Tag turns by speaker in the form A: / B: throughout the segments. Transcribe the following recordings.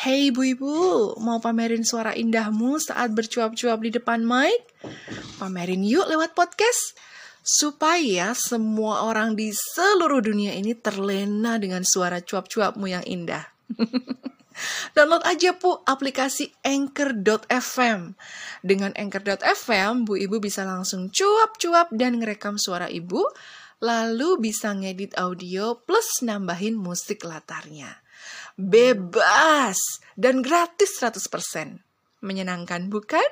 A: Hey ibu-ibu, mau pamerin suara indahmu saat bercuap-cuap di depan mic? Pamerin yuk lewat podcast. Supaya semua orang di seluruh dunia ini terlena dengan suara cuap-cuapmu yang indah. Download aja pu aplikasi Anchor.fm. Dengan Anchor.fm, Bu Ibu bisa langsung cuap-cuap dan ngerekam suara Ibu, lalu bisa ngedit audio plus nambahin musik latarnya. Bebas dan gratis 100%. Menyenangkan bukan?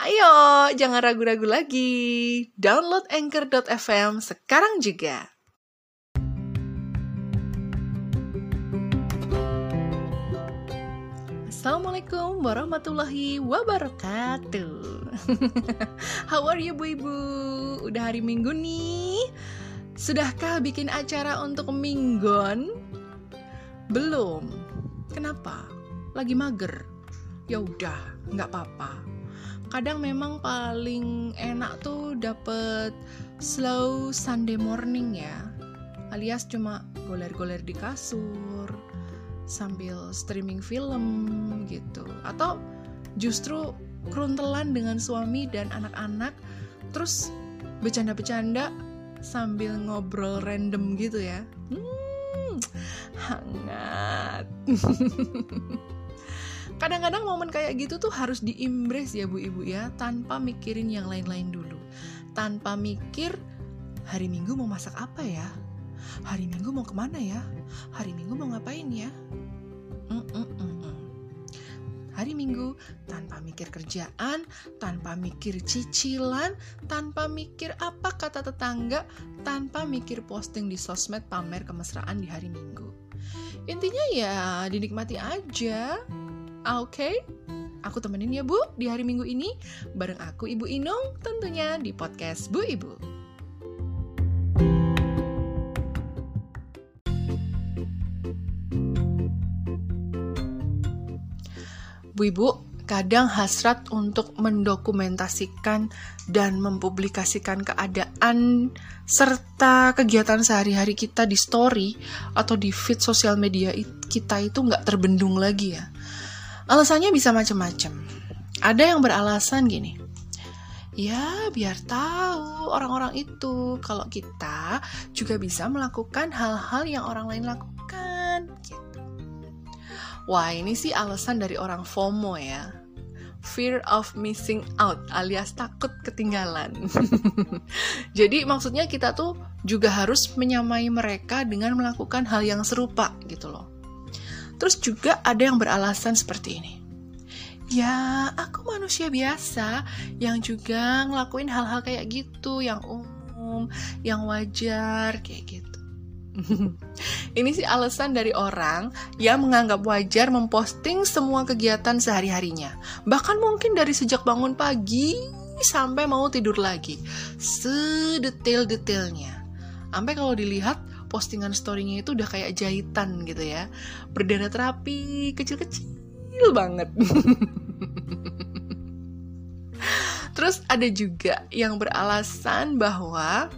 A: Ayo, jangan ragu-ragu lagi. Download Anchor.fm sekarang juga. Assalamualaikum warahmatullahi wabarakatuh. How are you, Bu Ibu? Udah hari Minggu nih. Sudahkah bikin acara untuk minggon? Belum. Kenapa? Lagi mager. Ya udah, nggak apa-apa. Kadang memang paling enak tuh dapet slow Sunday morning ya. Alias cuma goler-goler di kasur, sambil streaming film gitu atau justru keruntelan dengan suami dan anak-anak terus bercanda-bercanda sambil ngobrol random gitu ya hmm, hangat. Kadang-kadang momen kayak gitu tuh harus diimbrace ya bu ibu ya tanpa mikirin yang lain-lain dulu. Tanpa mikir hari minggu mau masak apa ya? Hari minggu mau ke mana ya? Hari minggu mau ngapain ya? Mm-mm-mm. Hari Minggu tanpa mikir kerjaan, tanpa mikir cicilan, tanpa mikir apa kata tetangga, tanpa mikir posting di sosmed pamer kemesraan di hari Minggu. Intinya ya dinikmati aja. Ah, Oke? Okay? Aku temenin ya Bu di hari Minggu ini bareng aku Ibu Inung tentunya di podcast Bu Ibu. Bu Ibu, kadang hasrat untuk mendokumentasikan dan mempublikasikan keadaan serta kegiatan sehari-hari kita di story atau di feed sosial media kita itu nggak terbendung lagi ya. Alasannya bisa macam-macam. Ada yang beralasan gini, ya biar tahu orang-orang itu kalau kita juga bisa melakukan hal-hal yang orang lain lakukan. Gitu. Wah, ini sih alasan dari orang FOMO ya. Fear of missing out alias takut ketinggalan. Jadi maksudnya kita tuh juga harus menyamai mereka dengan melakukan hal yang serupa gitu loh. Terus juga ada yang beralasan seperti ini. Ya, aku manusia biasa yang juga ngelakuin hal-hal kayak gitu, yang umum, yang wajar, kayak gitu. Ini sih alasan dari orang yang menganggap wajar memposting semua kegiatan sehari-harinya. Bahkan mungkin dari sejak bangun pagi sampai mau tidur lagi. Sedetail-detailnya. Sampai kalau dilihat postingan story-nya itu udah kayak jahitan gitu ya. Berderet rapi, kecil-kecil banget. Terus ada juga yang beralasan bahwa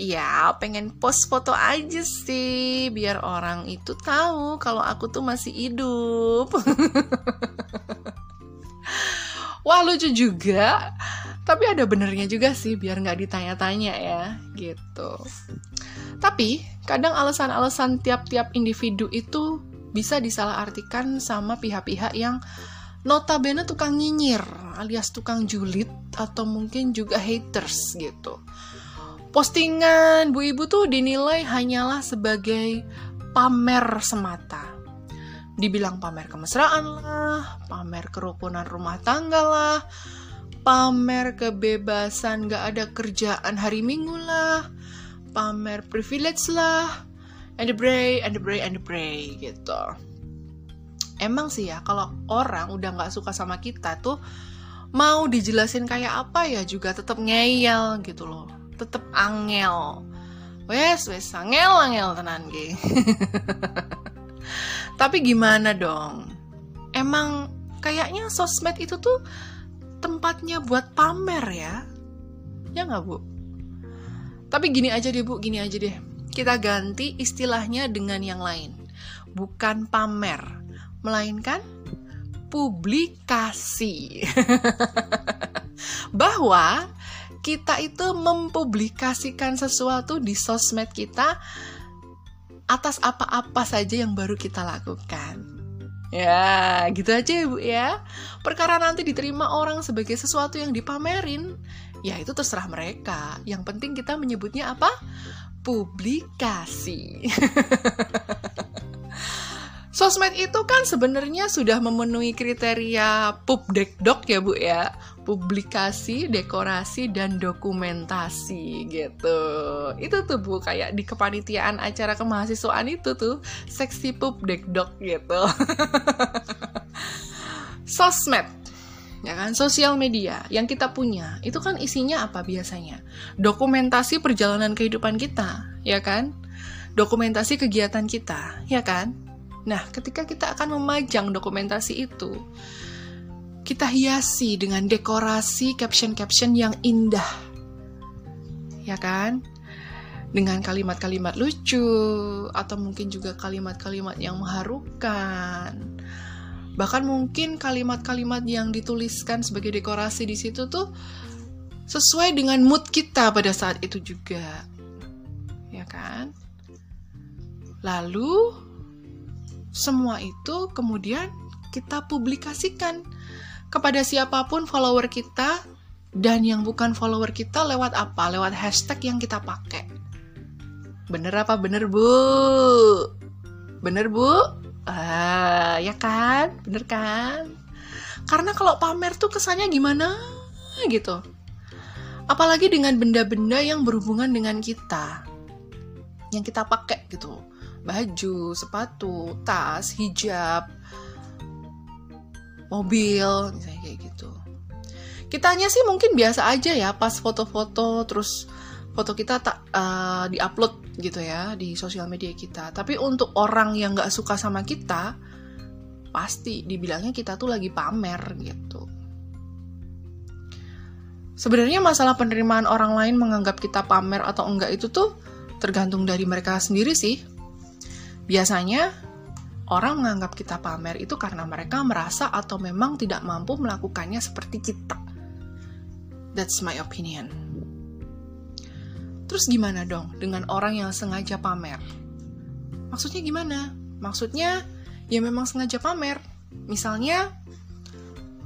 A: ya pengen post foto aja sih biar orang itu tahu kalau aku tuh masih hidup. Wah lucu juga, tapi ada benernya juga sih biar nggak ditanya-tanya ya gitu. Tapi kadang alasan-alasan tiap-tiap individu itu bisa disalahartikan sama pihak-pihak yang notabene tukang nyinyir alias tukang julid atau mungkin juga haters gitu postingan Bu Ibu tuh dinilai hanyalah sebagai pamer semata. Dibilang pamer kemesraan lah, pamer kerukunan rumah tangga lah, pamer kebebasan gak ada kerjaan hari minggu lah, pamer privilege lah, and the pray, and the pray, and the pray gitu. Emang sih ya, kalau orang udah gak suka sama kita tuh, mau dijelasin kayak apa ya juga tetap ngeyel gitu loh tetep angel. Wes wes angel angel tenan ge tapi gimana dong? Emang kayaknya sosmed itu tuh tempatnya buat pamer ya. Ya nggak bu? Tapi gini aja deh bu gini aja deh. Kita ganti istilahnya dengan yang lain. Bukan pamer melainkan publikasi. Bahwa kita itu mempublikasikan sesuatu di sosmed kita atas apa-apa saja yang baru kita lakukan. Ya, gitu aja ya, Bu ya. Perkara nanti diterima orang sebagai sesuatu yang dipamerin, ya itu terserah mereka. Yang penting kita menyebutnya apa? Publikasi. Sosmed itu kan sebenarnya sudah memenuhi kriteria pubdekdok ya Bu ya. Publikasi, dekorasi, dan dokumentasi gitu. Itu tuh Bu kayak di kepanitiaan acara kemahasiswaan itu tuh seksi pubdekdok gitu. Sosmed ya kan sosial media yang kita punya itu kan isinya apa biasanya dokumentasi perjalanan kehidupan kita ya kan dokumentasi kegiatan kita ya kan Nah, ketika kita akan memajang dokumentasi itu, kita hiasi dengan dekorasi caption-caption yang indah. Ya kan? Dengan kalimat-kalimat lucu atau mungkin juga kalimat-kalimat yang mengharukan. Bahkan mungkin kalimat-kalimat yang dituliskan sebagai dekorasi di situ tuh sesuai dengan mood kita pada saat itu juga. Ya kan? Lalu semua itu kemudian kita publikasikan kepada siapa pun follower kita dan yang bukan follower kita lewat apa? Lewat hashtag yang kita pakai. Bener apa bener bu? Bener bu? Ah, ya kan? Bener kan? Karena kalau pamer tuh kesannya gimana gitu. Apalagi dengan benda-benda yang berhubungan dengan kita. Yang kita pakai gitu baju, sepatu, tas, hijab, mobil, misalnya kayak gitu. Kitanya sih mungkin biasa aja ya pas foto-foto terus foto kita tak uh, diupload gitu ya di sosial media kita. Tapi untuk orang yang nggak suka sama kita, pasti dibilangnya kita tuh lagi pamer gitu. Sebenarnya masalah penerimaan orang lain menganggap kita pamer atau enggak itu tuh tergantung dari mereka sendiri sih. Biasanya, orang menganggap kita pamer itu karena mereka merasa atau memang tidak mampu melakukannya seperti kita. That's my opinion. Terus gimana dong dengan orang yang sengaja pamer? Maksudnya gimana? Maksudnya ya memang sengaja pamer. Misalnya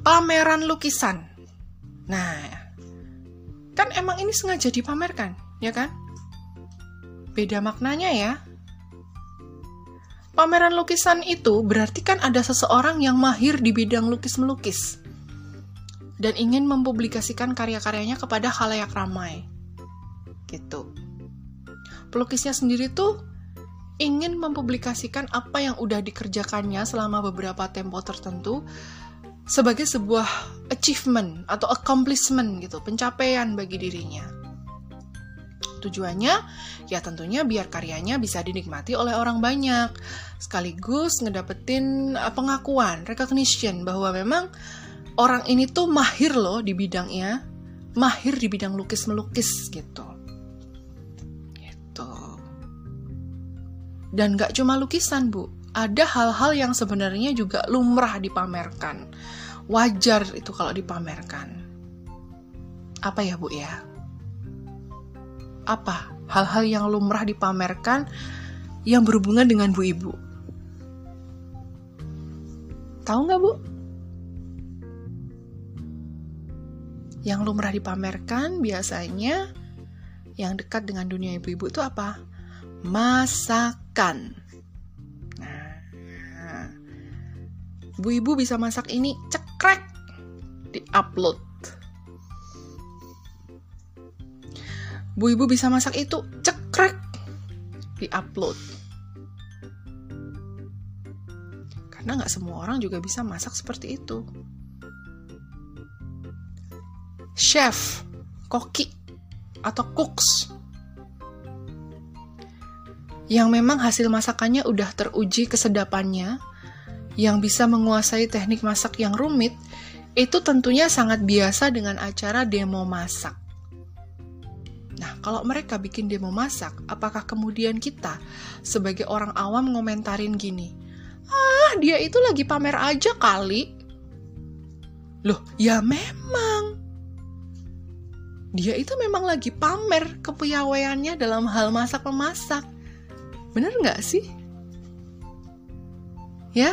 A: pameran lukisan. Nah, kan emang ini sengaja dipamerkan, ya kan? Beda maknanya ya. Pameran lukisan itu berarti kan ada seseorang yang mahir di bidang lukis-melukis dan ingin mempublikasikan karya-karyanya kepada halayak ramai. Gitu. Pelukisnya sendiri tuh ingin mempublikasikan apa yang udah dikerjakannya selama beberapa tempo tertentu sebagai sebuah achievement atau accomplishment gitu, pencapaian bagi dirinya. Tujuannya ya tentunya biar karyanya bisa dinikmati oleh orang banyak, sekaligus ngedapetin uh, pengakuan, recognition bahwa memang orang ini tuh mahir loh di bidangnya, mahir di bidang lukis-melukis gitu. Gitu. Dan gak cuma lukisan, Bu. Ada hal-hal yang sebenarnya juga lumrah dipamerkan. Wajar itu kalau dipamerkan. Apa ya, Bu ya? Apa hal-hal yang lumrah dipamerkan yang berhubungan dengan bu ibu? Tahu nggak bu? Yang lumrah dipamerkan biasanya yang dekat dengan dunia ibu-ibu itu apa? Masakan. Nah, bu ibu bisa masak ini cekrek di upload Bu Ibu bisa masak itu cekrek di upload. Karena nggak semua orang juga bisa masak seperti itu. Chef, koki, atau cooks yang memang hasil masakannya udah teruji kesedapannya, yang bisa menguasai teknik masak yang rumit, itu tentunya sangat biasa dengan acara demo masak. Nah, kalau mereka bikin demo masak, apakah kemudian kita sebagai orang awam ngomentarin gini, ah dia itu lagi pamer aja kali. Loh, ya memang. Dia itu memang lagi pamer kepiawaiannya dalam hal masak-memasak. Bener nggak sih? Ya?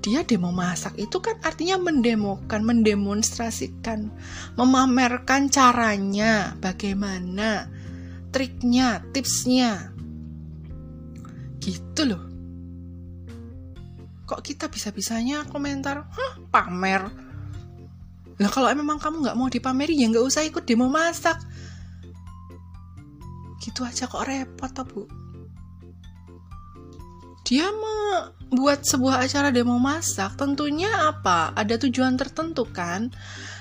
A: Dia demo masak itu kan artinya mendemokan, mendemonstrasikan, memamerkan caranya, bagaimana, triknya, tipsnya. Gitu loh. Kok kita bisa-bisanya komentar, hah pamer? Lah kalau memang kamu nggak mau dipameri ya nggak usah ikut demo masak. Gitu aja kok repot toh bu. Dia membuat sebuah acara demo masak tentunya apa? Ada tujuan tertentu kan?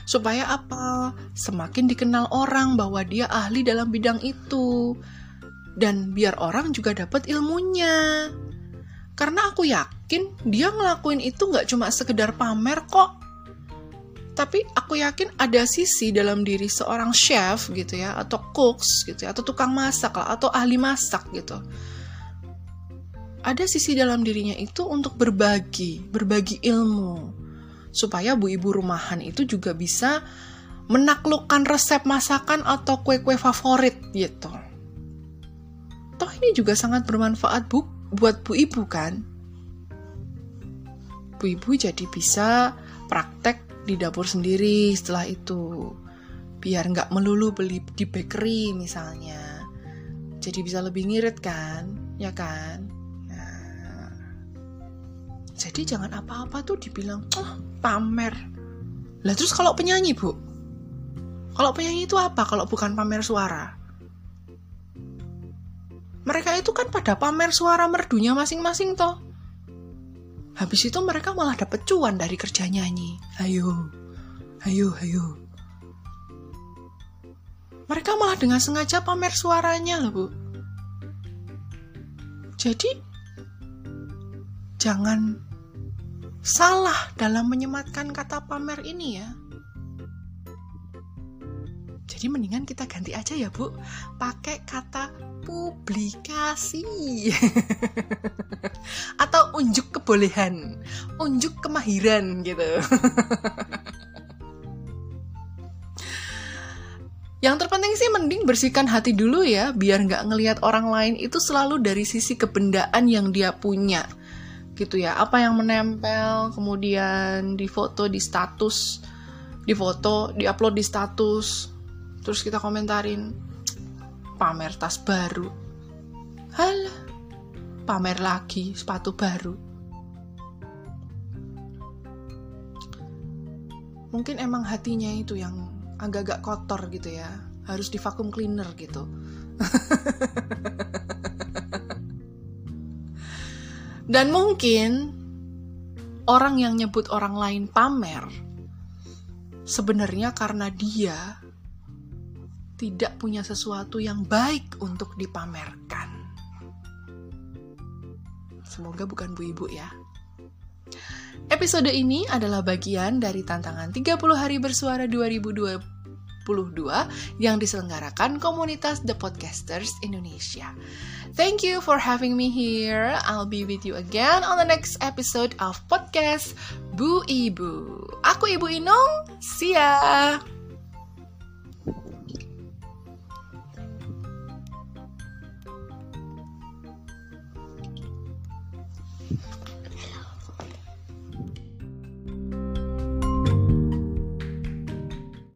A: Supaya apa? Semakin dikenal orang bahwa dia ahli dalam bidang itu. Dan biar orang juga dapat ilmunya. Karena aku yakin dia ngelakuin itu nggak cuma sekedar pamer kok. Tapi aku yakin ada sisi dalam diri seorang chef gitu ya, atau cooks gitu ya, atau tukang masak lah, atau ahli masak gitu. Ada sisi dalam dirinya itu untuk berbagi, berbagi ilmu. Supaya bu ibu rumahan itu juga bisa menaklukkan resep masakan atau kue-kue favorit gitu. Toh ini juga sangat bermanfaat bu, buat bu ibu kan. Bu ibu jadi bisa praktek di dapur sendiri setelah itu biar nggak melulu beli di bakery misalnya jadi bisa lebih ngirit kan ya kan jadi jangan apa-apa tuh dibilang oh pamer lah terus kalau penyanyi bu kalau penyanyi itu apa kalau bukan pamer suara mereka itu kan pada pamer suara merdunya masing-masing toh Habis itu mereka malah dapet cuan dari kerja nyanyi. Ayo, ayo, ayo. Mereka malah dengan sengaja pamer suaranya loh, Bu. Jadi, jangan salah dalam menyematkan kata pamer ini ya. Jadi mendingan kita ganti aja ya Bu, pakai kata publikasi atau unjuk kebolehan, unjuk kemahiran gitu. Yang terpenting sih mending bersihkan hati dulu ya, biar nggak ngelihat orang lain itu selalu dari sisi kebendaan yang dia punya. Gitu ya, apa yang menempel, kemudian di foto, di status, di foto, di status, terus kita komentarin pamer tas baru. Halah pamer lagi sepatu baru. Mungkin emang hatinya itu yang agak-agak kotor gitu ya. Harus di vacuum cleaner gitu dan mungkin orang yang nyebut orang lain pamer sebenarnya karena dia tidak punya sesuatu yang baik untuk dipamerkan. Semoga bukan bu ibu ya. Episode ini adalah bagian dari tantangan 30 hari bersuara 2022 yang diselenggarakan komunitas The Podcasters Indonesia. Thank you for having me here. I'll be with you again on the next episode of podcast Bu Ibu. Aku Ibu Inung. See ya.